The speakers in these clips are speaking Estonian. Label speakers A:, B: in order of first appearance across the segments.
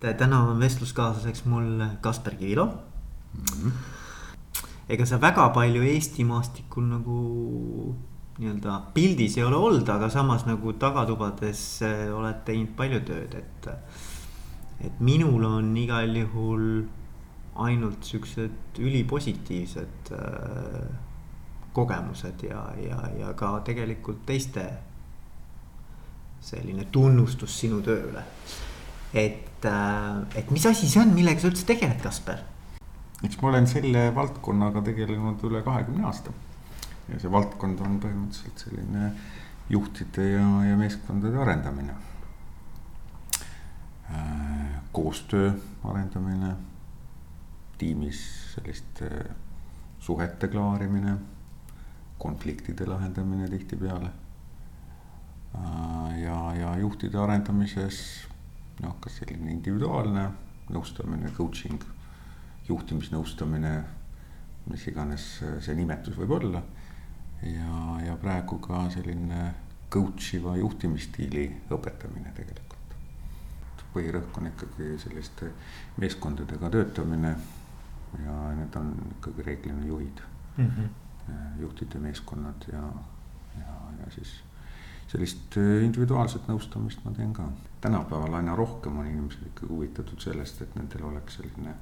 A: täna on vestluskaaslaseks mul Kasper Kivilo mm. -hmm. ega sa väga palju Eesti maastikul nagu nii-öelda pildis ei ole olnud, aga samas nagu tagatubades eh, oled teinud palju tööd, et. et minul on igal juhul ainult siuksed ülipositiivsed äh, kogemused ja, ja, ja ka tegelikult teiste selline tunnustus sinu tööle et, äh, et mis asi see on, millega sa üldse tegeled, Kasper?
B: eks ma olen selle valdkonnaga tegelenud üle kahekümne aasta. ja see valdkond on põhimõtteliselt selline juhtide ja, ja meeskondade arendamine. Äh, koostöö arendamine, tiimis selliste suhete klaarimine, konfliktide lahendamine tihtipeale. Äh, ja, ja juhtide arendamises noh, kas selline individuaalne nõustamine, coaching, juhtimisnõustamine, mis iganes see nimetus võib olla. ja, ja praegu ka selline coach iva juhtimisstiili õpetamine tegelikult. põhirõhk on ikkagi selliste meeskondadega töötamine ja need on ikkagi reeglina juhid mm, -hmm. juhtide meeskonnad ja, ja, ja siis sellist äh, individuaalset nõustamist ma teen ka. tänapäeval aina rohkem on inimesed ikkagi huvitatud sellest, et nendel oleks selline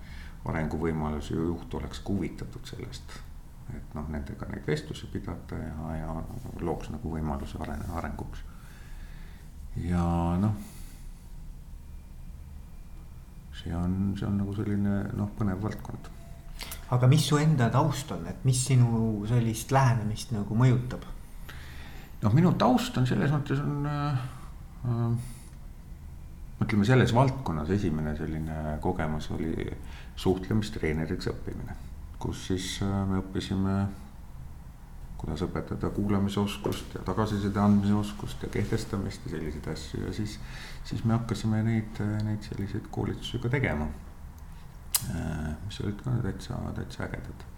B: arenguvõimalus ja juht oleks ka huvitatud sellest. et noh, nendega neid vestlusi pidada ja, ja looks nagu võimaluse arene, arenguks. ja noh. see on, see on nagu selline noh, põnev valdkond
A: aga mis su enda taust on, et mis sinu sellist lähenemist nagu mõjutab?
B: Noh, minu taust on selles mõttes on äh, äh, ütleme selles valdkonnas esimene selline kogemus oli suhtlemistreeneriks õppimine, kus siis äh, me õppisime, kuidas õpetada kuulamisoskust ja tagasiside andmise oskust ja kehtestamist ja selliseid asju ja siis, siis me hakkasime neid, neid selliseid koolitusi ka tegema. Äh, mis olid ka täitsa, täitsa ägedad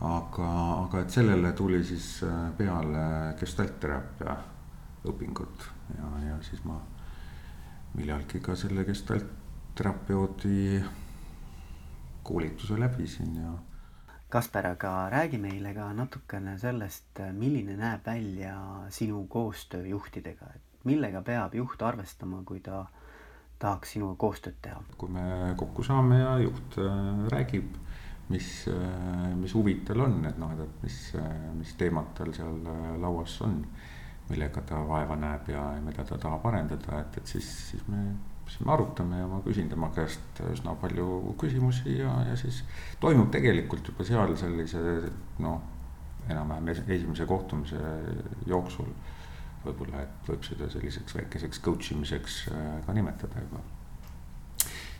B: aga, aga et sellele tuli siis äh, peale gestaltteraapia õpingud ja, ja siis ma millalgi ka selle gestaltterapeudi koolituse läbisin ja.
A: Kasper, aga räägi meile ka natukene sellest, milline näeb välja sinu koostöö juhtidega, et millega peab juht arvestama, kui ta tahaks sinuga koostööd teha?
B: kui me kokku saame ja juht äh, räägib mis, äh, mis huvid tal on, et noh, et mis, äh, mis teemad tal seal äh, lauas on. millega ta vaeva näeb ja mida ta tahab arendada, et, et siis, siis me, siis me arutame ja ma küsin tema käest üsna palju küsimusi ja, ja siis toimub tegelikult juba seal sellise noh, enam-vähem esimese kohtumise jooksul võib-olla, et võib seda selliseks väikeseks coach imiseks ka nimetada juba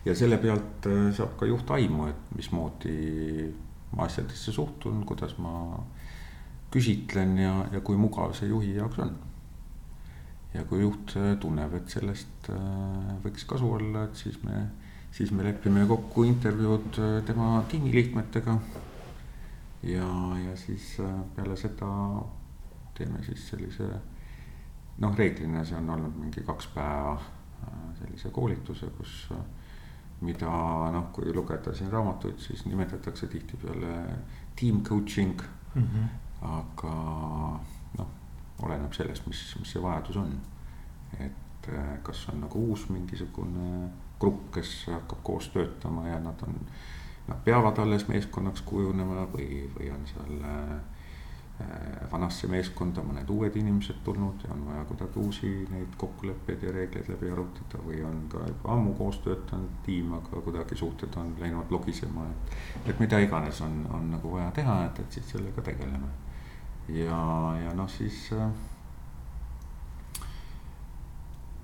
B: ja selle pealt äh, saab ka juht aimu, et mismoodi ma asjadesse suhtun, kuidas ma küsitlen ja, ja kui mugav see juhi jaoks on. ja kui juht äh, tunneb, et sellest äh, võiks kasu olla, et siis me, siis me lepime kokku intervjuud tema tiimiliikmetega. ja, ja siis peale seda teeme siis sellise noh, reeglina see on olnud mingi kaks päeva sellise koolituse, kus mida noh, kui lugeda siin raamatuid, siis nimetatakse tihtipeale team coaching mm. -hmm. aga noh, oleneb sellest, mis, mis see vajadus on. et eh, kas on nagu uus mingisugune grupp, kes hakkab koos töötama ja nad on, nad peavad alles meeskonnaks kujunema või, või on seal äh, Äh, vanasse meeskonda mõned uued inimesed tulnud ja on vaja kuidagi uusi neid kokkuleppeid ja reegleid läbi arutada või on ka juba ammu koos töötanud tiim, aga kuidagi suhted on läinud logisema, et. et mida iganes on, on nagu vaja teha, et, et siis sellega tegeleme. ja, ja noh, siis äh,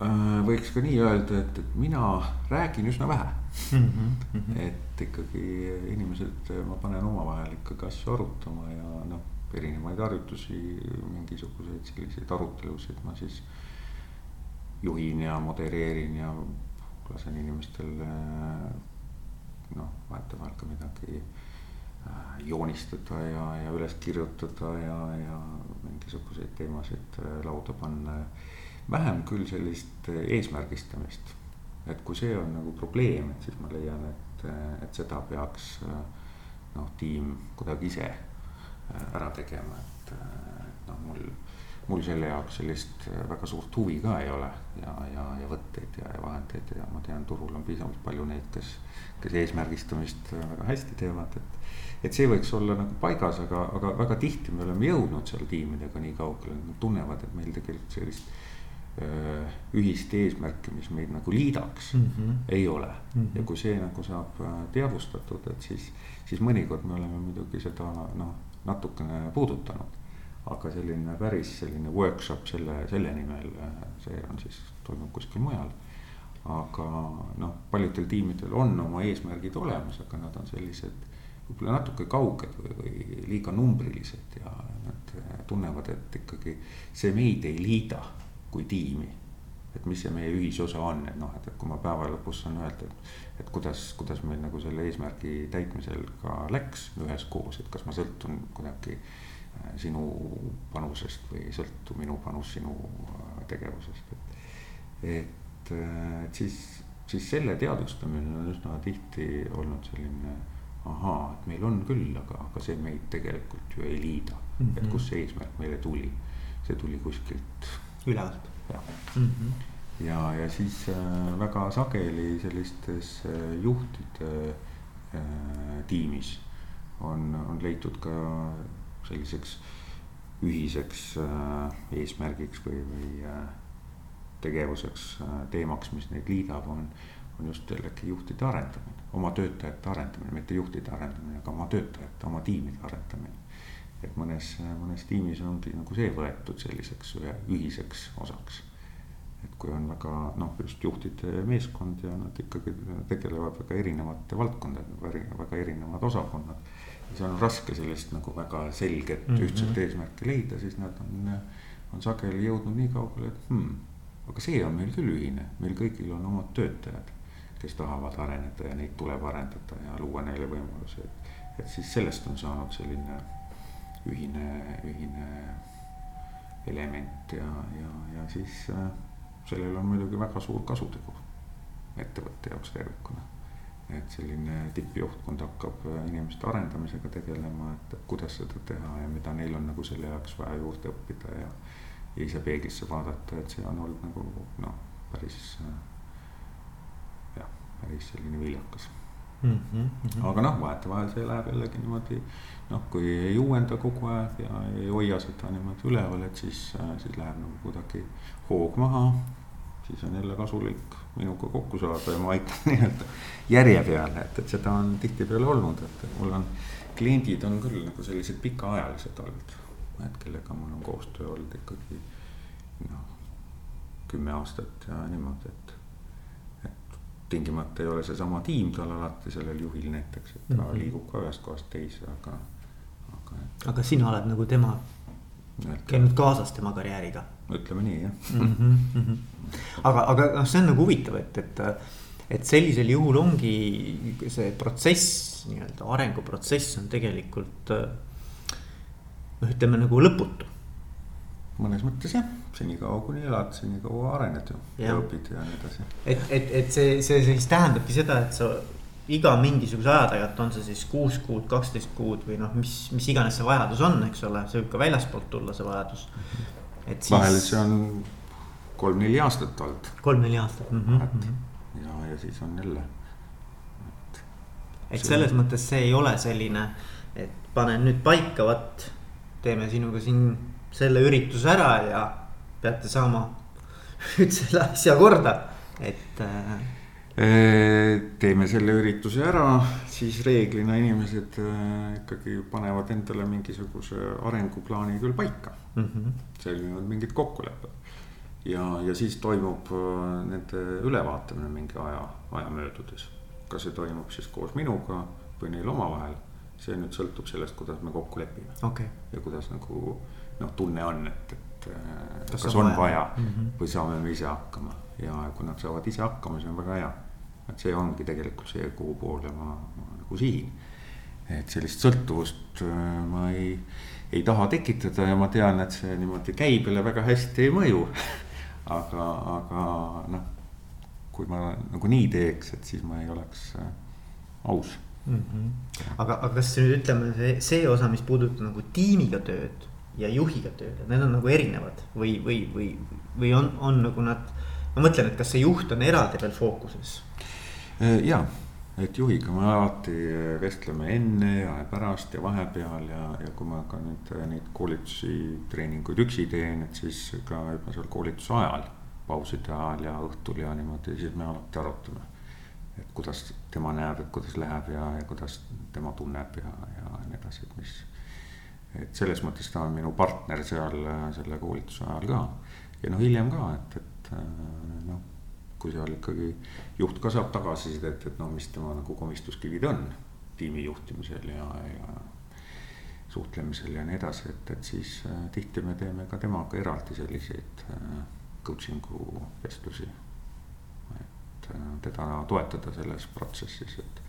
B: äh, võiks ka nii öelda, et, et mina räägin üsna vähe mm. -hmm. et ikkagi inimesed, ma panen omavahel ikkagi asju arutama ja noh erinevaid harjutusi, mingisuguseid selliseid arutelusid ma siis juhin ja modereerin ja lasen inimestel noh, vahetevahel ka midagi äh, joonistada ja, ja üles kirjutada ja, ja mingisuguseid teemasid äh, lauda panna. vähem küll sellist eesmärgistamist, et kui see on nagu probleem, et siis ma leian, et, et seda peaks noh, tiim kuidagi ise ära tegema, et, et noh, mul mul selle jaoks sellist väga suurt huvi ka ei ole ja, ja, ja võtteid ja, ja vahendeid ja ma tean, turul on piisavalt palju neid, kes, kes eesmärgistamist väga hästi teevad, et. et see võiks olla nagu paigas, aga, aga väga tihti me oleme jõudnud seal tiimidega nii kaugele, et nad tunnevad, et meil tegelikult sellist ühist eesmärki, mis meid nagu liidaks mm, -hmm. ei ole mm. -hmm. ja kui see nagu saab teadvustatud, et siis, siis mõnikord me oleme muidugi seda noh, natukene puudutanud aga selline päris selline workshop selle, selle nimel, see on siis, toimub kuskil mujal. aga noh, paljudel tiimidel on oma eesmärgid olemas, aga nad on sellised võib-olla natuke kauged või, või liiga numbrilised ja nad tunnevad, et ikkagi see meid ei liida kui tiimi. Et mis see meie ühisosa on, et noh, et, et kui ma päeva lõpus saan öelda, et, et kuidas, kuidas meil nagu selle eesmärgi täitmisel ka läks üheskoos, et kas ma sõltun kuidagi Äh, sinu panusest või ei sõltu minu panus sinu äh, tegevusest, et. et, äh, et siis, siis selle teadvustamine on üsna tihti olnud selline ahaa, et meil on küll, aga, aga see meid tegelikult ju ei liida mm. -hmm. et kust see eesmärk meile tuli, see tuli kuskilt.
A: ülevalt.
B: Jah mm -hmm. ja, ja siis äh, väga sageli sellistes äh, juhtide äh, tiimis on, on leitud ka selliseks ühiseks eesmärgiks või, või tegevuseks, teemaks, mis neid liidab, on, on just jällegi juhtide arendamine, oma töötajate arendamine, mitte juhtide arendamine, aga oma töötajate, oma tiimide arendamine. Et mõnes, mõnes tiimis ongi nagu see võetud selliseks ühe ühiseks osaks. et kui on väga noh, just juhtide meeskond ja nad ikkagi tegelevad väga erinevate valdkondadega, väga erinevad osakonnad seal on raske sellist nagu väga selget mm -hmm. ühtset eesmärki leida, siis nad on, on sageli jõudnud nii kaugele, et hmm, aga see on meil küll ühine, meil kõigil on omad töötajad, kes tahavad areneda ja neid tuleb arendada ja luua neile võimalusi, et, et siis sellest on saanud selline ühine, ühine element ja, ja, ja siis äh, sellel on muidugi väga suur kasutegur ettevõtte jaoks tervikuna et selline tippjuhtkond hakkab äh, inimeste arendamisega tegelema, et kuidas seda teha ja mida neil on nagu selle jaoks vaja juurde õppida ja. ja ise peeglisse vaadata, et see on olnud nagu noh, päris äh, jah, päris selline viljakas mm. -hmm. aga noh, vahetevahel see läheb jällegi niimoodi noh, kui ei uuenda kogu aeg ja ei hoia seda niimoodi üleval, et siis, äh, siis läheb nagu kuidagi hoog maha siis on jälle kasulik minuga kokku saada ja ma aitan nii-öelda järje peale, et, et seda on tihtipeale olnud, et mul on. kliendid on küll nagu sellised pikaajalised olnud, et kellega mul on koostöö olnud ikkagi noh, kümme aastat ja niimoodi, et. Et tingimata ei ole seesama tiim tal alati sellel juhil näiteks, et ta mm -hmm. liigub ka ühest kohast teise, aga,
A: aga. aga sina oled nagu tema, käinud kaasas tema karjääriga
B: ütleme nii jah mm.
A: -hmm. aga, aga noh, see on nagu huvitav, et, et, et sellisel juhul ongi see protsess, nii-öelda arenguprotsess on tegelikult noh, ütleme nagu lõputu.
B: Mõnes mõttes jah, senikaua kuni elad, senikaua arened ju ja, ja õpid ja nii edasi.
A: et, et, et see, see siis tähendabki seda, et sa iga mingisuguse aja tagant, on see siis kuus kuud, kaksteist kuud või noh, mis, mis iganes see vajadus on, eks ole, see võib ka väljaspoolt tulla, see vajadus
B: Siis... vahel see on kolm-neli aastat olnud.
A: kolm-neli aastat mm. -hmm. et
B: ja, ja siis on jälle.
A: et, et selles mõttes see ei ole selline, et panen nüüd paika, vot teeme sinuga siin selle ürituse ära ja peate saama nüüd selle asja korda, et äh,
B: teeme selle ürituse ära, siis reeglina inimesed äh, ikkagi panevad endale mingisuguse arenguplaani küll paika mm -hmm.. sellinevad mingid kokkulepped. ja, ja siis toimub äh, nende ülevaatamine mingi aja, aja möödudes. kas see toimub siis koos minuga või neil omavahel, see nüüd sõltub sellest, kuidas me kokku lepime
A: okay..
B: ja kuidas nagu noh, tunne on, et, et äh, kas, kas on vaja, vaja mm -hmm. või saame me ise hakkama ja kui nad saavad ise hakkama, see on väga hea et see ongi tegelikult see, kuhu poole ma, ma nagu sihin. et sellist sõltuvust äh, ma ei, ei taha tekitada ja ma tean, et see niimoodi käibele väga hästi ei mõju aga, aga noh, kui ma nagu nii teeks, et siis ma ei oleks äh, aus
A: mm. -hmm. aga, aga kas nüüd ütleme see, see osa, mis puudutab nagu tiimiga tööd ja juhiga tööd, et need on nagu erinevad või, või, või, või on, on nagu nad. ma mõtlen, et kas see juht on eraldi veel fookuses?
B: Äh, ja, et juhiga me alati vestleme enne ja pärast ja vahepeal ja, ja kui ma ka nüüd äh, neid koolitusi, treeninguid üksi teen, et siis ka juba seal koolituse ajal. pauside ajal ja õhtul ja niimoodi, siis me alati arutame. et kuidas tema näeb, et kuidas läheb ja, ja kuidas tema tunneb ja, ja nii edasi, et mis et selles mõttes ta on minu partner seal selle koolituse ajal ka. ja noh, hiljem ka, et, et noh, kui seal ikkagi juht ka saab tagasisidet, et noh, mis tema nagu komistuskivid on tiimi juhtimisel ja, ja suhtlemisel ja nii edasi, et, et siis äh, tihti me teeme ka temaga eraldi selliseid äh, coaching'u vestlusi. et äh, teda toetada selles protsessis, et,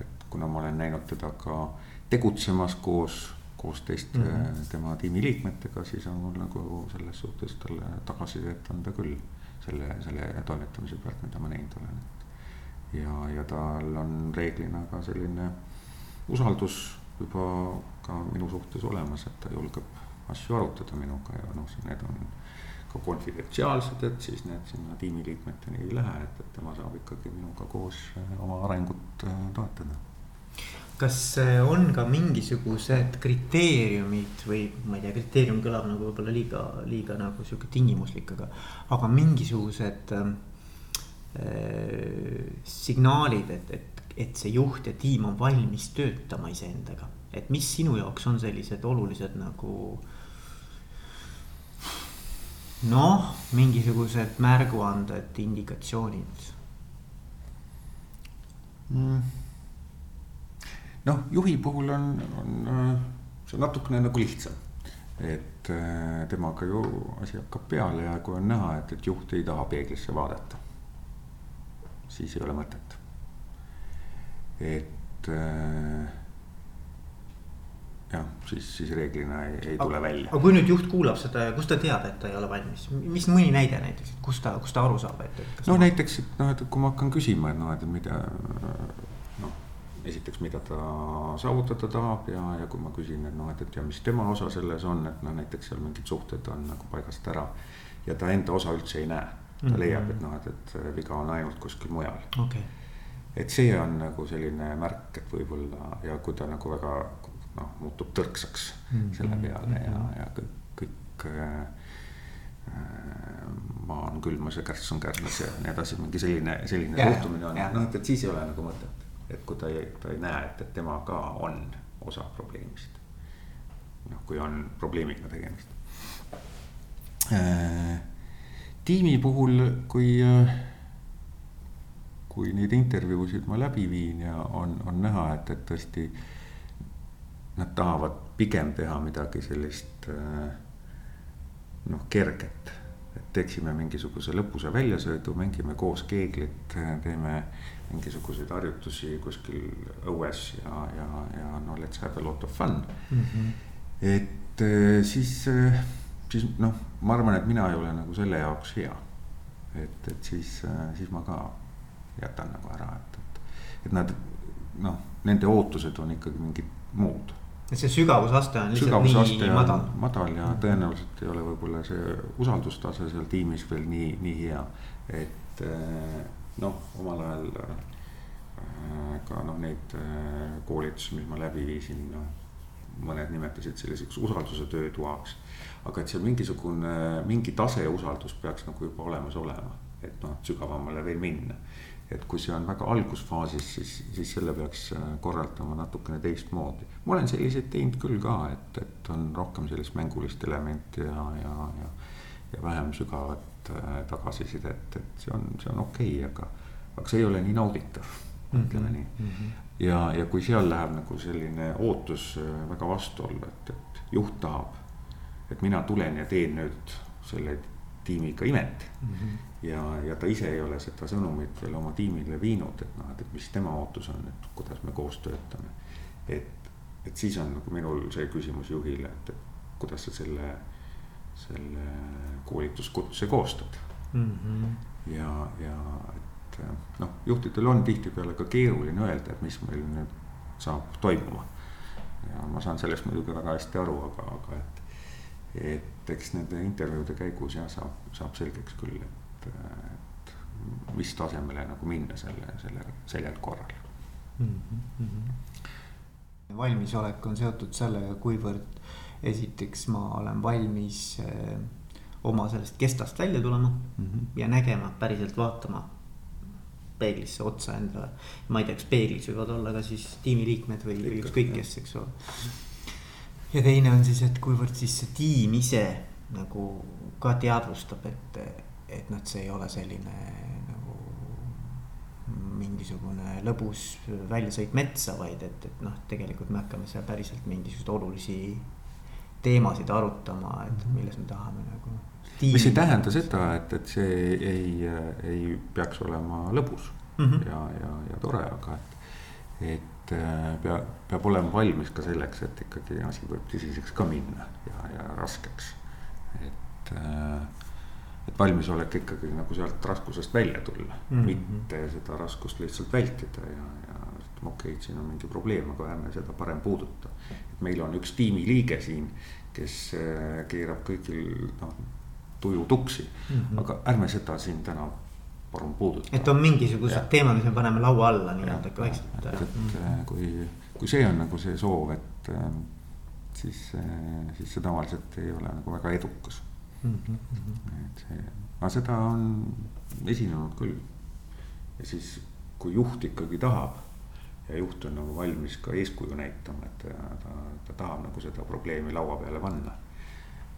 B: et kuna ma olen näinud teda ka tegutsemas koos koos teiste mm -hmm. tema tiimiliikmetega, siis on mul nagu selles suhtes talle tagasisidet anda küll. selle, selle toimetamise pealt, mida ma näinud olen. ja, ja tal on reeglina ka selline usaldus juba ka minu suhtes olemas, et ta julgeb asju arutada minuga ja noh, need on ka konfidentsiaalsed, et siis need sinna tiimiliikmeteni ei lähe, et, et tema saab ikkagi minuga koos oma arengut äh, toetada
A: kas on ka mingisugused kriteeriumid või ma ei tea, kriteerium kõlab nagu võib-olla liiga, liiga nagu sihuke tingimuslik, aga, aga mingisugused äh, signaalid, et, et, et see juht ja tiim on valmis töötama iseendaga. et mis sinu jaoks on sellised olulised nagu noh, mingisugused märguanded, indikatsioonid
B: mm.? Noh, juhi puhul on, on äh, see natukene nagu lihtsam. et äh, temaga ju asi hakkab peale ja kui on näha, et, et juht ei taha peeglisse vaadata, siis ei ole mõtet. et äh, jah, siis, siis reeglina ei, ei tule välja.
A: aga kui nüüd juht kuulab seda ja kust ta teab, et ta ei ole valmis, mis mõni näide näiteks, et kust ta, kust ta aru saab, et, et.
B: no ma... näiteks, et noh, et kui ma hakkan küsima, et noh, et mida esiteks, mida ta saavutada tahab ja, ja kui ma küsin, et noh, et, et ja mis tema osa selles on, et noh, näiteks seal mingid suhted on nagu paigast ära. ja ta enda osa üldse ei näe, ta mm -hmm. leiab, et noh, et, et viga on ainult kuskil mujal
A: okay..
B: et see on nagu selline märk, et võib-olla ja kui ta nagu väga noh, muutub tõrksaks mm -hmm. selle peale ja, mhm. ja kõik, kõik äh, maa on külmas ja kärss on kärnas ja nii edasi, mingi selline, selline suhtumine on, noh, et, et siis ei ole nagu mõtet et kui ta ei, ta ei näe, et, et tema ka on osa probleemist. noh, kui on probleemiga tegemist äh,. tiimi puhul, kui äh,, kui neid intervjuusid ma läbi viin ja on, on näha, et, et tõesti. Nad tahavad pigem teha midagi sellist äh, noh, kerget et teeksime mingisuguse lõpusa väljasõidu, mängime koos keeglit, teeme mingisuguseid harjutusi kuskil õues ja, ja, ja no let's have a lot of fun mm. -hmm. et eh, siis, eh, siis noh, ma arvan, et mina ei ole nagu selle jaoks hea. et, et siis, eh, siis ma ka jätan nagu ära, et, et, et nad noh, nende ootused on ikkagi mingid muud
A: et see sügavusaste on lihtsalt nii madal.
B: madal ja tõenäoliselt ei ole võib-olla see usaldustase seal tiimis veel nii, nii hea. et noh, omal ajal äh, ka noh, neid äh, koolitusi, mis ma läbi viisin, noh. mõned nimetasid selliseks usalduse töötoaks. aga et seal mingisugune, mingi tase usaldus peaks nagu juba olemas olema, et noh, sügavamale veel minna et kui see on väga algusfaasis, siis, siis selle peaks äh, korraldama natukene teistmoodi. ma olen selliseid teinud küll ka, et, et on rohkem sellist mängulist elementi ja, ja, ja, ja vähem sügavat äh, tagasisidet, et see on, see on okei okay,, aga, aga see ei ole nii nauditav, ütleme nii mm. -hmm. ja, ja kui seal läheb nagu selline ootus äh, väga vastuollu, et, et juht tahab, et mina tulen ja teen nüüd selle tiimiga imet mm. -hmm. ja, ja ta ise ei ole seda sõnumit veel oma tiimile viinud, et noh, et mis tema ootus on, et kuidas me koos töötame. et, et siis on nagu minul see küsimus juhile, et, et kuidas sa selle, selle koolituskutse koostad mm. -hmm. ja, ja et noh, juhtidel on tihtipeale ka keeruline öelda, et mis meil nüüd saab toimuma. ja ma saan sellest muidugi väga hästi aru, aga, aga et, et eks nende intervjuude käigus jah, saab, saab selgeks küll, et, et mis tasemele nagu minna selle, selle, sellel korral mm.
A: -hmm. valmisolek on seotud sellega, kuivõrd esiteks ma olen valmis äh, oma sellest kestast välja tulema mm -hmm. ja nägema, päriselt vaatama peeglisse otsa endale. ma ei tea, kas peeglis võivad olla ka siis tiimiliikmed või, või ükskõik kes, eks ole. ja teine on siis, et kuivõrd siis see tiim ise nagu ka teadvustab, et, et noh, see ei ole selline nagu mingisugune lõbus väljasõit metsa, vaid et, et noh, tegelikult me hakkame seal päriselt mingisuguseid olulisi teemasid arutama, et mhm. milles me tahame nagu
B: mis ei tähenda seda, et, et see ei, ei peaks olema lõbus mm -hmm. ja, ja, ja tore, aga et, et äh, peab, peab olema valmis ka selleks, et ikkagi asi võib tõsiseks ka minna ja, ja raskeks. et, äh, et valmisolek ikkagi nagu sealt raskusest välja tulla mm, -hmm. mitte seda raskust lihtsalt vältida ja, ja okei okay,, siin on mingi probleem, aga ärme seda parem puuduta. et meil on üks tiimiliige siin, kes äh, keerab kõigil noh tuju tuksi mm. -hmm. aga ärme seda siin täna palun puuduta.
A: et on mingisugused teemad, mis me paneme laua alla nii-öelda
B: vaikselt. et, et mm -hmm. kui, kui see on nagu see soov, et ähm, siis, äh, siis see tavaliselt ei ole nagu väga edukas mm. -hmm. et see, aga seda on esinenud küll. ja siis, kui juht ikkagi tahab ja juht on nagu valmis ka eeskuju näitama, et ta, ta, ta tahab nagu seda probleemi laua peale panna.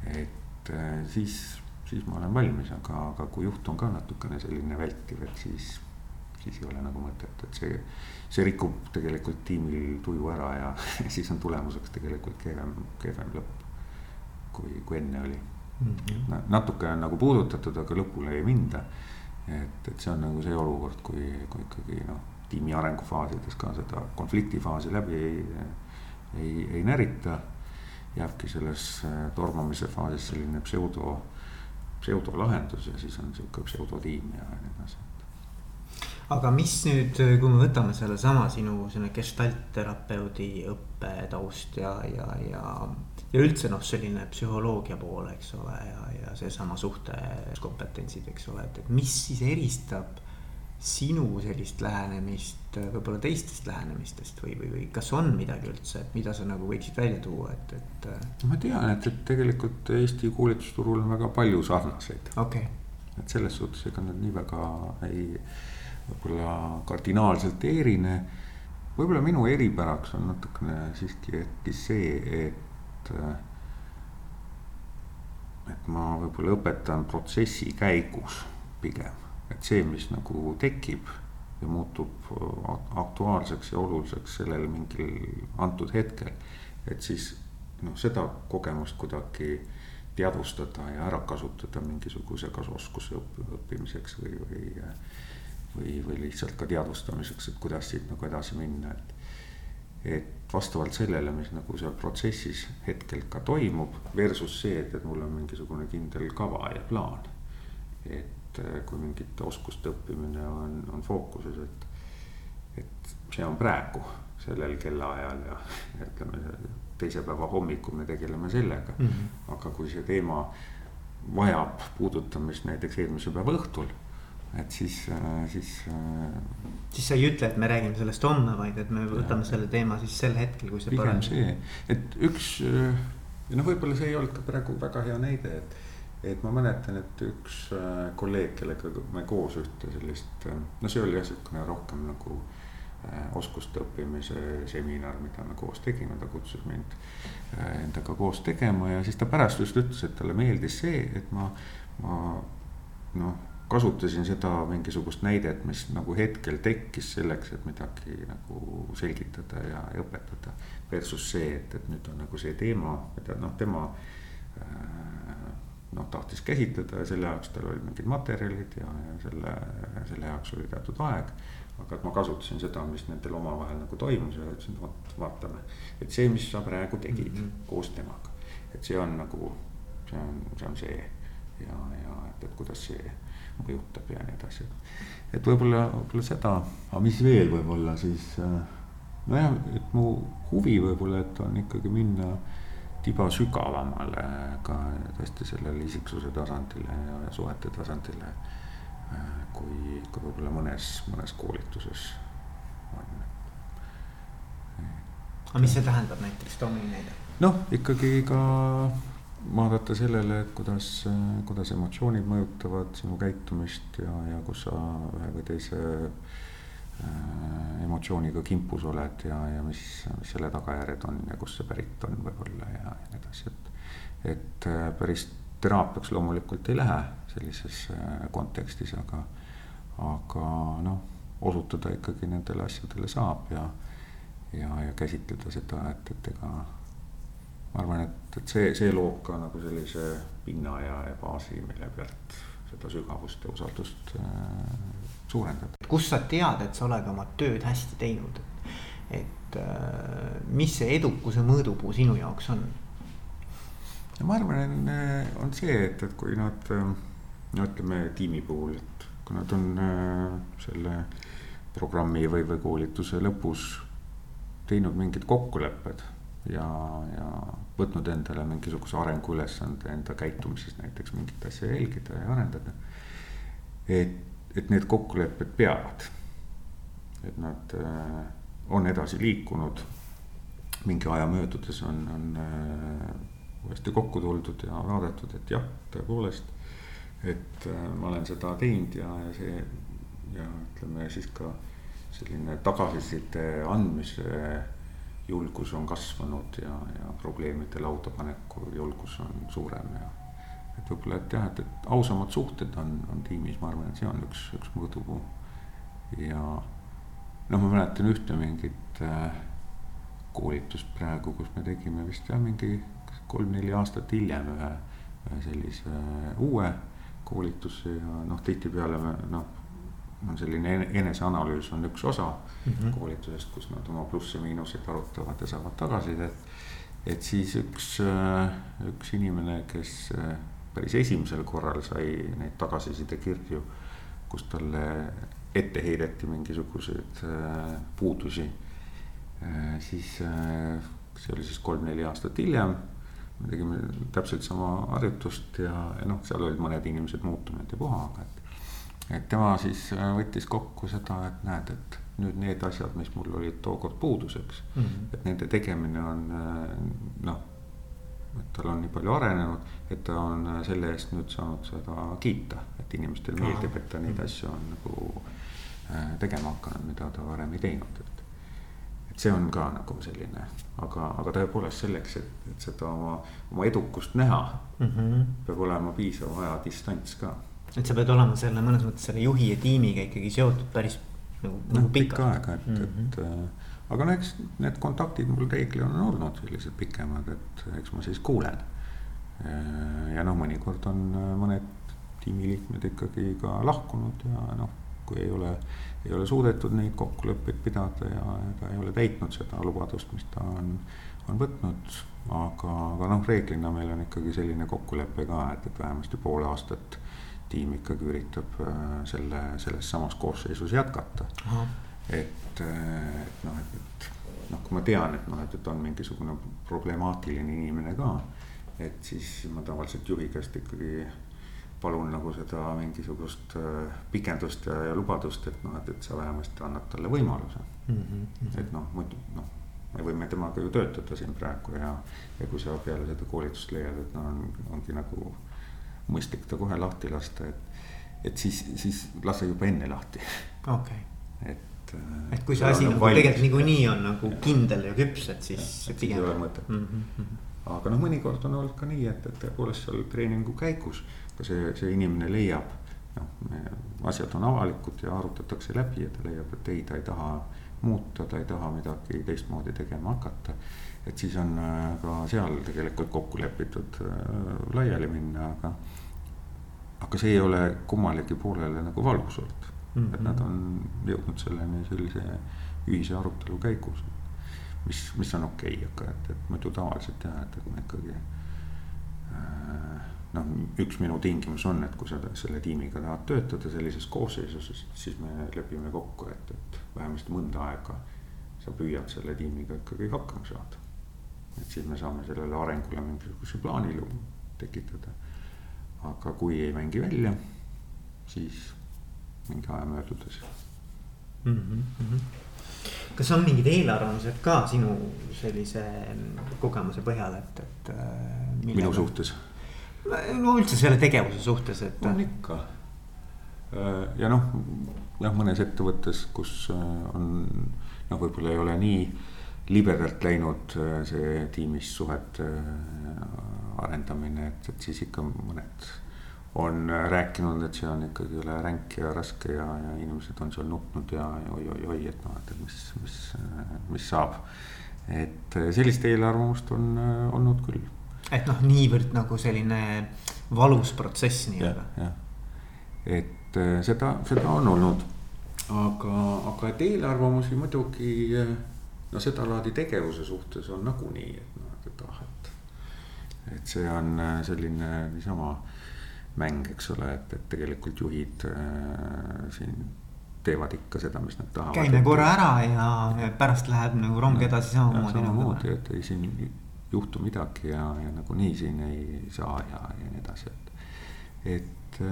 B: et äh, siis siis ma olen valmis, aga, aga kui juht on ka natukene selline vältiv, et siis, siis ei ole nagu mõtet, et see, see rikub tegelikult tiimil tuju ära ja siis on tulemuseks tegelikult kehvem, kehvem lõpp. kui, kui enne oli mm. -hmm. natuke on nagu puudutatud, aga lõpule ei minda. et, et see on nagu see olukord, kui, kui ikkagi noh, tiimi arengufaasides ka seda konfliktifaasi läbi ei, ei, ei närita jääbki selles tormamise faasis selline pseudo pseudolahendus ja siis on sihuke pseudotiim ja nii edasi.
A: aga mis nüüd, kui me võtame sellesama sinu selline gestaltterapeudi õppetaust ja, ja, ja. ja üldse noh, selline psühholoogia pool, eks ole, ja, ja seesama suhtekompetentsid, eks ole, et, et mis siis eristab sinu sellist lähenemist võib-olla teistest lähenemistest või, või, või kas on midagi üldse, et mida sa nagu võiksid välja tuua, et, et.
B: ma tean, et, et tegelikult Eesti koolitusturul on väga palju sarnaseid
A: okay..
B: et selles suhtes, ega nad nii väga ei, võib-olla kardinaalselt ei erine. võib-olla minu eripäraks on natukene siiski äkki see, et. et ma võib-olla õpetan protsessi käigus pigem et see, mis nagu tekib ja muutub aktuaalseks ja oluliseks sellel mingil antud hetkel. et siis noh, seda kogemust kuidagi teadvustada ja ära kasutada mingisuguse kasuoskuse õppimiseks või, või. või, või lihtsalt ka teadvustamiseks, et kuidas siit nagu edasi minna, et. et vastavalt sellele, mis nagu seal protsessis hetkel ka toimub, versus see, et, et mul on mingisugune kindel kava ja plaan. et et eh, kui mingite oskuste õppimine on, on fookuses, et, et see on praegu sellel kellaajal ja ütleme, teise päeva hommikul me tegeleme sellega mm. -hmm. aga kui see teema vajab puudutamist näiteks eelmise päeva õhtul, et siis, eh, siis. Eh,
A: siis sa ei ütle, et me räägime sellest homme, vaid et me võtame ja, selle teema siis sel hetkel, kui see.
B: pigem see, et üks ja noh, võib-olla see ei olnud ka praegu väga hea näide, et et ma mäletan, et üks äh, kolleeg, kellega me koos ühte sellist, äh, no see oli jah, sihukene rohkem nagu äh, oskuste õppimise seminar, mida me koos tegime, ta kutsus mind endaga koos tegema ja siis ta pärast just ütles, et talle meeldis see, et ma, ma noh, kasutasin seda mingisugust näidet, mis nagu hetkel tekkis selleks, et midagi nagu selgitada ja, õpetada. Versus see, et, et nüüd on nagu see teema, mida noh, tema noh, tahtis käsitleda ja selle jaoks tal olid mingid materjalid ja, ja selle, selle jaoks oli teatud aeg. aga et ma kasutasin seda, mis nendel omavahel nagu toimus ja ütlesin, vot vaatame, et see, mis sa praegu tegid mm -hmm. koos temaga. et see on nagu, see on, see on see ja, ja et, et kuidas see mõjutab ja nii edasi. et võib-olla, võib-olla seda, aga mis veel võib-olla siis äh, nojah, et mu huvi võib-olla, et on ikkagi minna tiba sügavamale ka tõesti sellele isiksuse tasandile ja suhete tasandile. Äh, kui, kui võib-olla mõnes, mõnes koolituses on.
A: aga mis see tähendab näiteks, too mõni näide.
B: noh, ikkagi ka vaadata sellele, et kuidas, kuidas emotsioonid mõjutavad sinu käitumist ja, ja kus sa ühe või teise äh, emotsiooniga kimpus oled ja, ja mis, mis selle tagajärjed on ja kust see pärit on võib-olla ja, ja nii edasi, et. et äh, päris teraapiaks loomulikult ei lähe sellises äh, kontekstis, aga, aga noh, osutada ikkagi nendele asjadele saab ja, ja, ja käsitleda seda, et, et ega ma arvan, et, et see, see loob ka nagu sellise pinna ja, ja baasi, mille pealt seda sügavust ja usaldust äh, suurendada.
A: kust sa tead, et sa oled oma tööd hästi teinud, et äh, mis see edukuse mõõdupuu sinu jaoks on?
B: ja ma arvan, on see, et, et kui nad, no ütleme tiimi puhul, et kui nad on äh, selle programmi või, või koolituse lõpus teinud mingid kokkulepped ja, ja võtnud endale mingisuguse arenguülesande enda käitumises näiteks mingit asja jälgida ja arendada. et, et need kokkulepped peavad. et nad äh, on edasi liikunud. mingi aja möödudes on, on äh, uuesti kokku tuldud ja vaadatud, et jah, tõepoolest. et äh, ma olen seda teinud ja, ja see ja ütleme siis ka selline tagasiside andmise julgus on kasvanud ja, ja probleemide lauda paneku julgus on suurem ja. Et võib-olla, et jah, et, et ausamad suhted on, on tiimis, ma arvan, et see on üks, üks mõõdupuu. ja noh, ma mäletan ühte mingit äh, koolitust praegu, kus me tegime vist jah, mingi kolm-neli aastat hiljem ühe, ühe sellise äh, uue koolituse ja noh, tihtipeale noh on selline eneseanalüüs on üks osa mm -hmm. koolitusest, kus nad oma plusse-miinuseid arutavad ja saavad tagasisidet. et siis üks, äh, üks inimene, kes äh, päris esimesel korral sai neid tagasiside kirju, kus talle ette heideti mingisuguseid äh, puudusi. siis see oli siis kolm-neli aastat hiljem me tegime täpselt sama harjutust ja, ja noh, seal olid mõned inimesed muutunud ja puha, aga et et tema siis äh, võttis kokku seda, et näed, et nüüd need asjad, mis mul olid tookord puuduseks mm, -hmm. et nende tegemine on äh, noh, et tal on nii palju arenenud, et ta on äh, selle eest nüüd saanud seda kiita, et inimestele meeldib, et ta neid mhm. asju on nagu tegema hakanud, mida ta varem ei teinud, et. et see on ka nagu selline, aga, aga tõepoolest selleks, et, et seda oma, oma edukust näha mm, -hmm. peab olema piisav ajadistants ka
A: et sa pead olema selle mõnes mõttes selle juhi ja tiimiga ikkagi seotud päris nagu, nagu
B: no, pikka aega, et mm, -hmm. et äh, aga no eks need kontaktid mul reeglina on olnud sellised pikemad, et eks ma siis kuulen. Äh, ja noh, mõnikord on äh, mõned tiimiliikmed ikkagi ka lahkunud ja noh, kui ei ole, ei ole suudetud neid kokkuleppeid pidada ja, ta ei ole täitnud seda lubadust, mis ta on, on võtnud. aga, aga noh, reeglina meil on ikkagi selline kokkulepe ka, et, et vähemasti pool aastat tiim ikkagi üritab äh, selle, selles samas koosseisus jätkata. Et, et noh, et, et noh, kui ma tean, et noh, et, et on mingisugune problemaatiline inimene ka. et siis ma tavaliselt juhi käest ikkagi palun nagu seda mingisugust äh, pikendust ja, ja lubadust, et noh, et, et sa vähemasti annad talle võimaluse mm. -hmm. et noh, muidu noh, me võime temaga ju töötada siin praegu ja, ja kui sa peale seda koolitust leiad, et noh, on, ongi nagu mõistlik ta kohe lahti lasta, et, et siis, siis lase juba enne lahti.
A: okei okay..
B: et.
A: Et kui see asi nagu tegelikult niikuinii on nagu ja. kindel ja küps, et siis.
B: et siis ei ole mõtet mm. -hmm. aga noh, mõnikord on olnud ka nii, et, et tõepoolest seal treeningu käigus ka see, see inimene leiab. noh, asjad on avalikud ja arutatakse läbi ja ta leiab, et ei, ta ei taha muuta, ta ei taha midagi teistmoodi tegema hakata et siis on äh, ka seal tegelikult kokku lepitud äh, laiali minna, aga. aga see ei ole kummalegi poolele nagu valus olnud mm, -hmm. et nad on jõudnud selleni sellise ühise arutelu käigus. mis, mis on okei okay,, aga et, et muidu tavaliselt jah, et, et me ikkagi äh, noh, üks minu tingimus on, et kui sa selle tiimiga tahad töötada sellises koosseisus, siis me lepime kokku, et, et vähemasti mõnda aega sa püüad selle tiimiga ikkagi hakkama saada. et siis me saame sellele arengule mingisuguse plaani tekitada. aga kui ei mängi välja, siis mingi aja möödudes
A: mm. -hmm. kas on mingid eelarvamused ka sinu sellise kogemuse põhjal, et, et
B: äh,? minu suhtes?
A: no üldse selle tegevuse suhtes, et.
B: on ikka. Äh, ja noh, jah, mõnes ettevõttes, kus äh, on noh, võib-olla ei ole nii libedalt läinud see tiimis suhete arendamine, et, et siis ikka mõned on rääkinud, et see on ikkagi üle ränk ja raske ja, ja inimesed on seal nutnud ja oi-oi-oi, et noh, et mis, mis, mis saab. et sellist eelarvamust on olnud küll.
A: et noh, niivõrd nagu selline valus protsess nii-öelda.
B: jah, et seda, seda on olnud, aga, aga et eelarvamusi muidugi no sedalaadi tegevuse suhtes on nagunii, et noh, et ah, et. et see on selline niisama mäng, eks ole, et, et tegelikult juhid äh, siin teevad ikka seda, mis nad tahavad.
A: käime korra ära ja pärast läheb nagu rong edasi samamoodi.
B: samamoodi, et ei siin juhtu midagi ja, ja nagunii siin ei saa ja, ja nii edasi, et. et äh,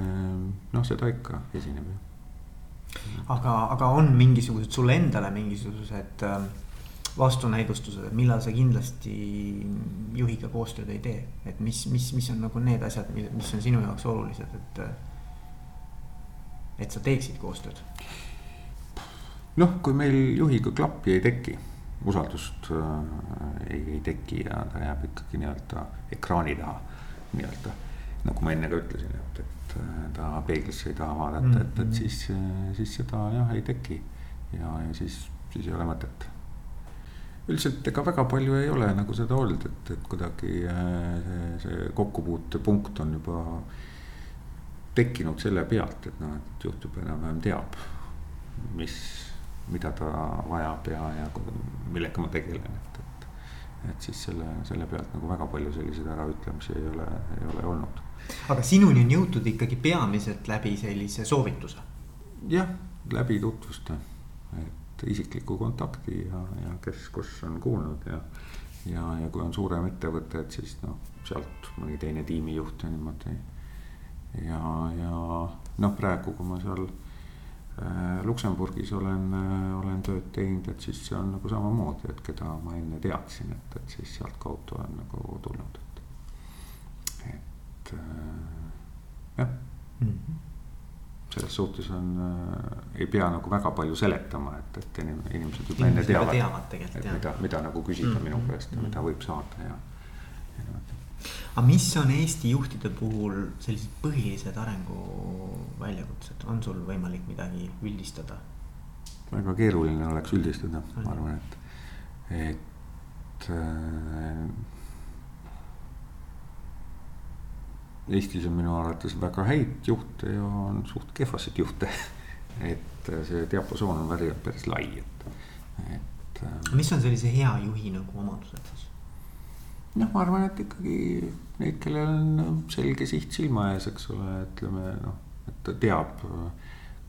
B: noh, seda ikka esineb ju.
A: aga, aga on mingisugused sulle endale mingisugused äh, vastunäidustused, et millal sa kindlasti juhiga koostööd ei tee, et mis, mis, mis on nagu need asjad, mis on sinu jaoks olulised, et. et sa teeksid koostööd.
B: noh, kui meil juhiga klappi ei teki, usaldust äh, ei, ei teki ja ta jääb ikkagi nii-öelda ekraani taha, nii-öelda. nagu ma enne ka ütlesin, et, et äh, ta peeglisse ei taha vaadata mm, -hmm. et, et siis, siis seda jah ei teki ja, ja siis, siis ei ole mõtet üldiselt ega väga palju ei ole nagu seda olnud, et, et kuidagi äh, see, kokkupuutepunkt on juba tekkinud selle pealt, et noh, et juht juba enam-vähem teab, mis, mida ta vajab ja, ja millega ma tegelen, et, et. et siis selle, selle pealt nagu väga palju selliseid äraütlemisi ei ole, ei ole olnud.
A: aga sinuni on jõutud ikkagi peamiselt läbi sellise soovituse?
B: jah, läbi tutvuste, et isiklikku kontakti ja, ja kes, kus on kuulnud ja. ja, ja kui on suurem ettevõte, et siis noh, sealt mõni teine tiimijuht ja niimoodi. ja, ja noh, praegu, kui ma seal äh, Luksemburgis olen äh,, olen tööd teinud, et siis see on nagu samamoodi, et keda ma enne teadsin, et, et siis sealtkaudu on nagu tulnud, et. et äh, jah mm. -hmm selles suhtes on äh,, ei pea nagu väga palju seletama, et, et inimesed juba enne teavad.
A: teavad et
B: mida, mida nagu küsida mm -hmm. minu käest ja mida võib saada ja,
A: ja aga mis on Eesti juhtide puhul sellised põhilised arenguväljakutsed, on sul võimalik midagi üldistada?
B: väga keeruline oleks üldistada, ma arvan, et, et äh, Eestis on minu arvates väga häid juhte ja on suht kehvasid juhte et see diapasoon on päris, päris lai, et, et.
A: Ähm, mis on sellise hea juhi nagu omadused siis?
B: noh, ma arvan, et ikkagi neid, kellel on selge siht silma ees, eks ole, ütleme noh, et ta teab,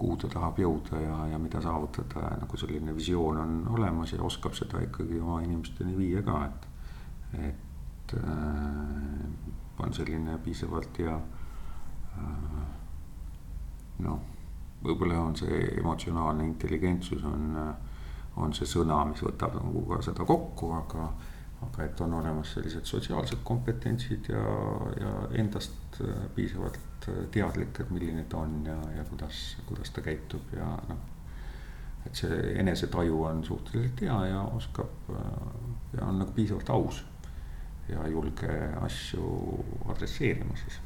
B: kuhu ta tahab jõuda ja, ja mida saavutada ja nagu selline visioon on olemas ja oskab seda ikkagi oma inimesteni viia ka, et, et äh, on selline piisavalt hea äh, noh, võib-olla on see emotsionaalne intelligentsus on, on see sõna, mis võtab nagu ka seda kokku, aga, aga et on olemas sellised sotsiaalsed kompetentsid ja, ja endast piisavalt teadlik, et milline ta on ja, ja kuidas, kuidas ta käitub ja noh. et see enesetaju on suhteliselt hea ja oskab ja on nagu piisavalt aus ja julge asju adresseerima siis.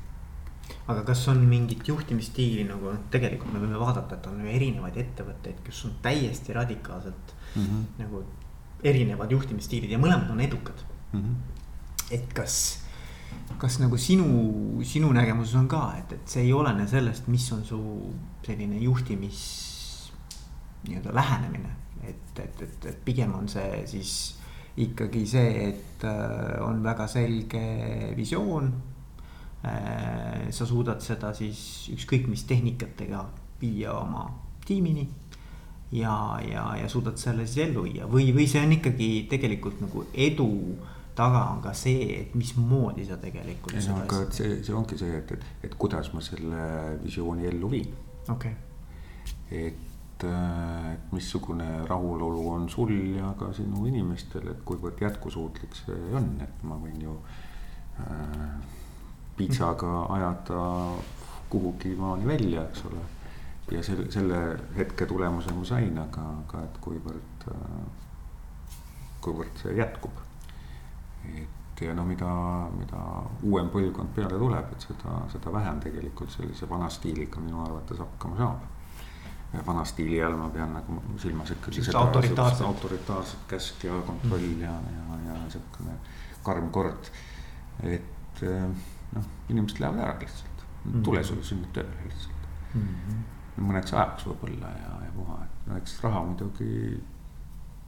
A: aga kas on mingit juhtimisstiili nagu noh, tegelikult me võime vaadata, et on ju erinevaid ettevõtteid, kes on täiesti radikaalselt mm -hmm. nagu erinevad juhtimisstiilid ja mõlemad on edukad mm. -hmm. et kas, kas nagu sinu, sinu nägemuses on ka, et, et see ei olene sellest, mis on su selline juhtimis nii-öelda lähenemine, et, et, et, et pigem on see siis ikkagi see, et äh, on väga selge visioon. Äh, sa suudad seda siis ükskõik mis tehnikatega viia oma tiimini. ja, ja, ja suudad selle siis ellu viia või, või see on ikkagi tegelikult nagu edu taga on ka see, et mismoodi sa tegelikult.
B: ei no aga see, see ongi see, et, et, et kuidas ma selle visiooni ellu viin.
A: okei okay..
B: et, et missugune rahulolu on sul ja ka sinu inimestel, et kuivõrd jätkusuutlik see on, et ma võin ju äh, pitsaga ajada kuhugi maani välja, eks ole. ja selle, selle hetke tulemuse ma sain, aga, aga et kuivõrd, kuivõrd see jätkub. et ja no mida, mida uuem põlvkond peale tuleb, et seda, seda vähem tegelikult sellise vana stiiliga minu arvates hakkama saab vana stiili all ma pean nagu silmas ikkagi
A: seda autoritaarset,
B: autoritaarset käsk ja kontroll mm. ja, ja, ja sihukene karm kord. et noh, inimesed lähevad ära lihtsalt mm, tule sulle sünnib tööle lihtsalt mm. -hmm. mõneks ajaks võib-olla ja, ja puha, et no eks raha muidugi.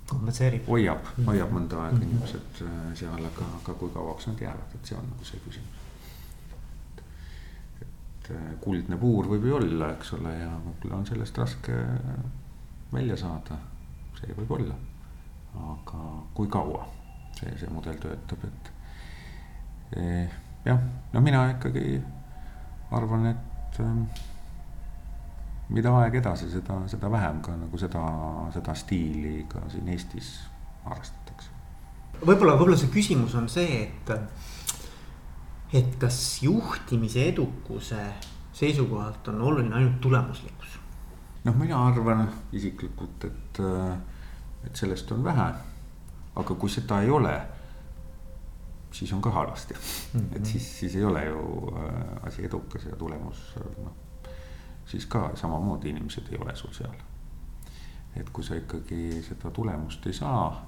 A: kompenseerib.
B: hoiab mm, -hmm. hoiab mõnda aega mm -hmm. inimesed äh, seal, aga, aga kui kauaks nad jäävad, et see on nagu see küsimus. Et äh, kuldne puur võib ju olla, eks ole, ja võib-olla on sellest raske välja saada, see võib olla. aga kui kaua see, see mudel töötab, et eh, jah, no mina ikkagi arvan, et ähm, mida aeg edasi, seda, seda vähem ka nagu seda, seda stiili ka siin Eestis harrastatakse.
A: võib-olla, võib-olla see küsimus on see, et, et kas juhtimise edukuse seisukohalt on oluline ainult tulemuslikkus?
B: noh, mina arvan isiklikult, et, et sellest on vähe. aga kui seda ei ole siis on ka halvasti mm. -hmm. et siis, siis ei ole ju äh, asi edukas ja tulemus noh, siis ka samamoodi inimesed ei ole sul seal. et kui sa ikkagi seda tulemust ei saa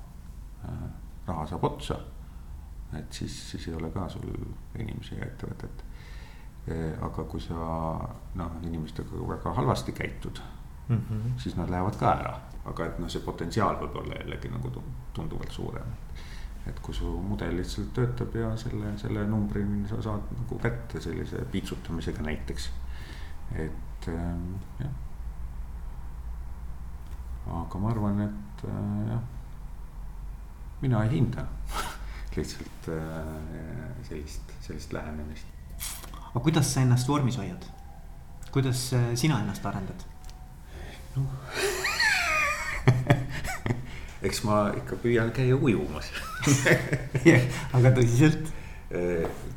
B: äh,, raha saab otsa, et siis, siis ei ole ka sul inimesi ja ettevõtet e,. aga kui sa noh, inimestega väga halvasti käitud mm, -hmm. siis nad lähevad ka ära, aga et noh, see potentsiaal võib olla jällegi nagu tunduvalt suurem et kui su mudel lihtsalt töötab ja selle, selle numbri sa saad nagu kätte sellise piitsutamisega näiteks. et ähm, jah. aga ma arvan, et äh, jah, mina ei hinda lihtsalt äh, sellist, sellist lähenemist.
A: aga kuidas sa ennast vormis hoiad? kuidas äh, sina ennast arendad?
B: noh eks ma ikka püüan käia ujumas
A: aga tõsiselt?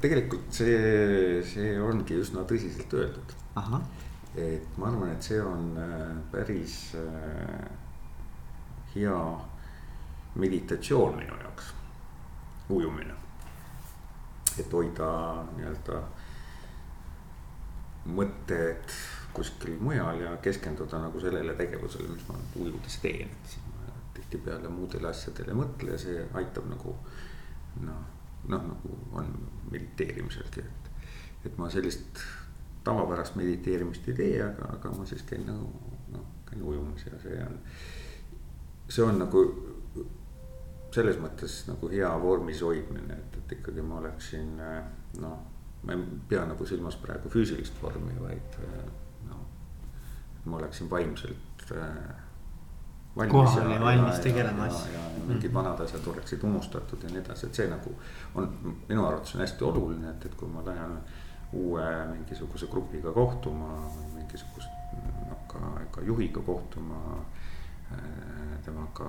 B: tegelikult see, see ongi üsna tõsiselt öeldud. et ma arvan, et see on äh, päris äh, hea meditatsioon minu jaoks, ujumine. et hoida nii-öelda mõtted kuskil mujal ja keskenduda nagu sellele tegevusele, mis ma ujudes teen, et siis tihtipeale muudele asjadele ei mõtle ja see aitab nagu noh, noh nagu on mediteerimiselgi, et. et ma sellist tavapärast mediteerimist ei tee, aga, aga ma siis käin nagu noh, käin ujumas ja see on. see on nagu selles mõttes nagu hea vormis hoidmine, et, et ikkagi ma oleksin noh, ma ei pea nagu silmas praegu füüsilist vormi, vaid noh. ma oleksin vaimselt
A: kohal ja valmis tegelema
B: asja. ja, ja mingid vanad asjad oleksid unustatud ja nii edasi, et see nagu on minu arvates on hästi oluline, et, et kui ma lähen uue mingisuguse grupiga kohtuma või mingisugust noh, ka, ka juhiga kohtuma. Äh, temaga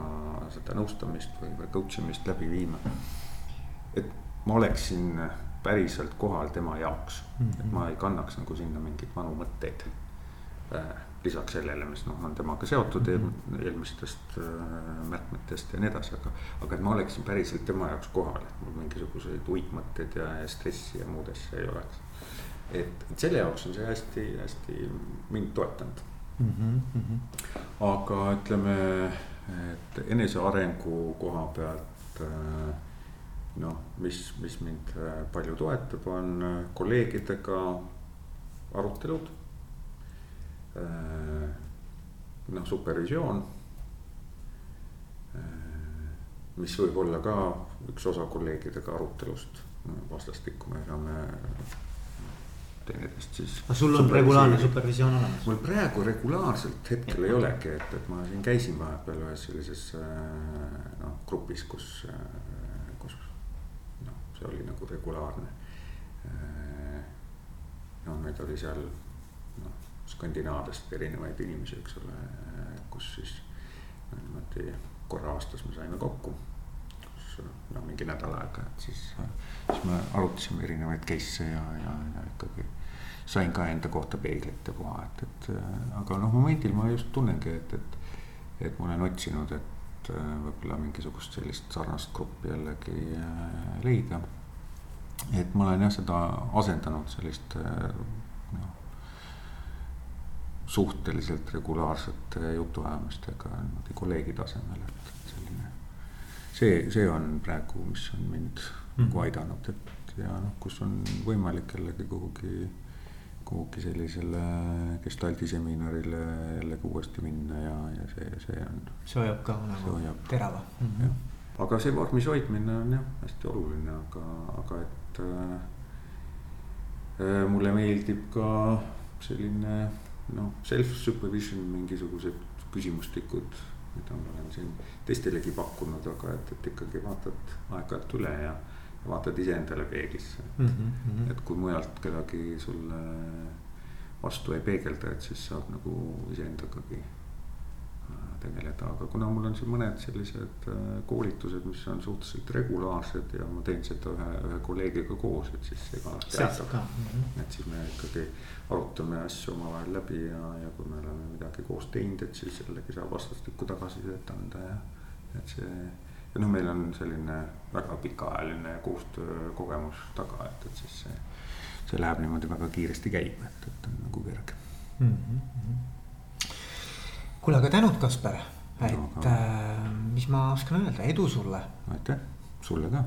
B: seda nõustamist või, või coach imist läbi viima. et ma oleksin päriselt kohal tema jaoks mm, -hmm. et ma ei kannaks nagu sinna mingeid vanu mõtteid äh, lisaks sellele, mis noh, on temaga seotud mm -hmm. eelmistest äh, märkmetest ja nii edasi, aga. aga et ma oleksin päriselt tema jaoks kohal, et mul mingisuguseid uitmõtteid ja, ja stressi ja muud asja ei oleks. et, et selle jaoks on see hästi-hästi mind toetanud mm. -hmm. aga ütleme, et enesearengu koha pealt äh, noh, mis, mis mind äh, palju toetab, on äh, kolleegidega arutelud noh, supervisioon. Mis võib olla ka üks osa kolleegidega arutelust vastastikku, me saame teineteist siis.
A: aga sul on regulaarne supervisioon olemas?
B: mul praegu regulaarselt hetkel ei olegi, et, et ma siin käisin vahepeal ühes sellises noh, grupis, kus, kus noh, see oli nagu regulaarne. no meid oli seal noh, Skandinaaviast erinevaid inimesi, eks ole, kus siis no, niimoodi korra aastas me saime kokku no mingi nädal aega, et siis, siis me arutasime erinevaid case'e ja, ja, ja ikkagi sain ka enda kohta peeglit ja puha, et, et aga noh, momendil ma just tunnengi, et, et, et ma olen otsinud, et võib-olla mingisugust sellist sarnast gruppi jällegi äh, leida. et ma olen jah seda asendanud selliste noh, suhteliselt regulaarsete jutuajamistega niimoodi kolleegi tasemel, et see, see on praegu, mis on mind mm. nagu aidanud, et ja noh, kus on võimalik jällegi kuhugi, kuhugi sellisele gestaldi seminarile jällegi uuesti minna ja, ja see, see on.
A: see hoiab ka nagu terava mm. -hmm.
B: aga see vormis hoidmine on jah hästi oluline, aga, aga et äh, äh mulle meeldib ka selline noh, self-supervision mingisugused küsimustikud mida ma olen siin teistelegi pakkunud, aga et, et ikkagi vaatad aeg-ajalt üle ja, ja vaatad iseendale peeglisse mm. -hmm. et kui mujalt kedagi sulle vastu ei peegelda, et siis saab nagu iseendagagi tegeleda, aga kuna mul on siin mõned sellised äh, koolitused, mis on suhteliselt regulaarsed ja ma teen seda ühe, ühe kolleegiga koos, et siis ega alati jääb. et siis me ikkagi arutame asju omavahel läbi ja, ja kui me oleme midagi koos teinud, et siis jällegi saab vastastikku tagasisidet anda ja et see. ja noh, meil on selline väga pikaajaline koostöökogemus taga, et, et siis see, see läheb niimoodi väga kiiresti käima, et, et on nagu kerge mm. -hmm
A: kuule, aga tänud, Kaspar, et no, aga... äh, mis ma oskan öelda, edu sulle.
B: aitäh, sulle ka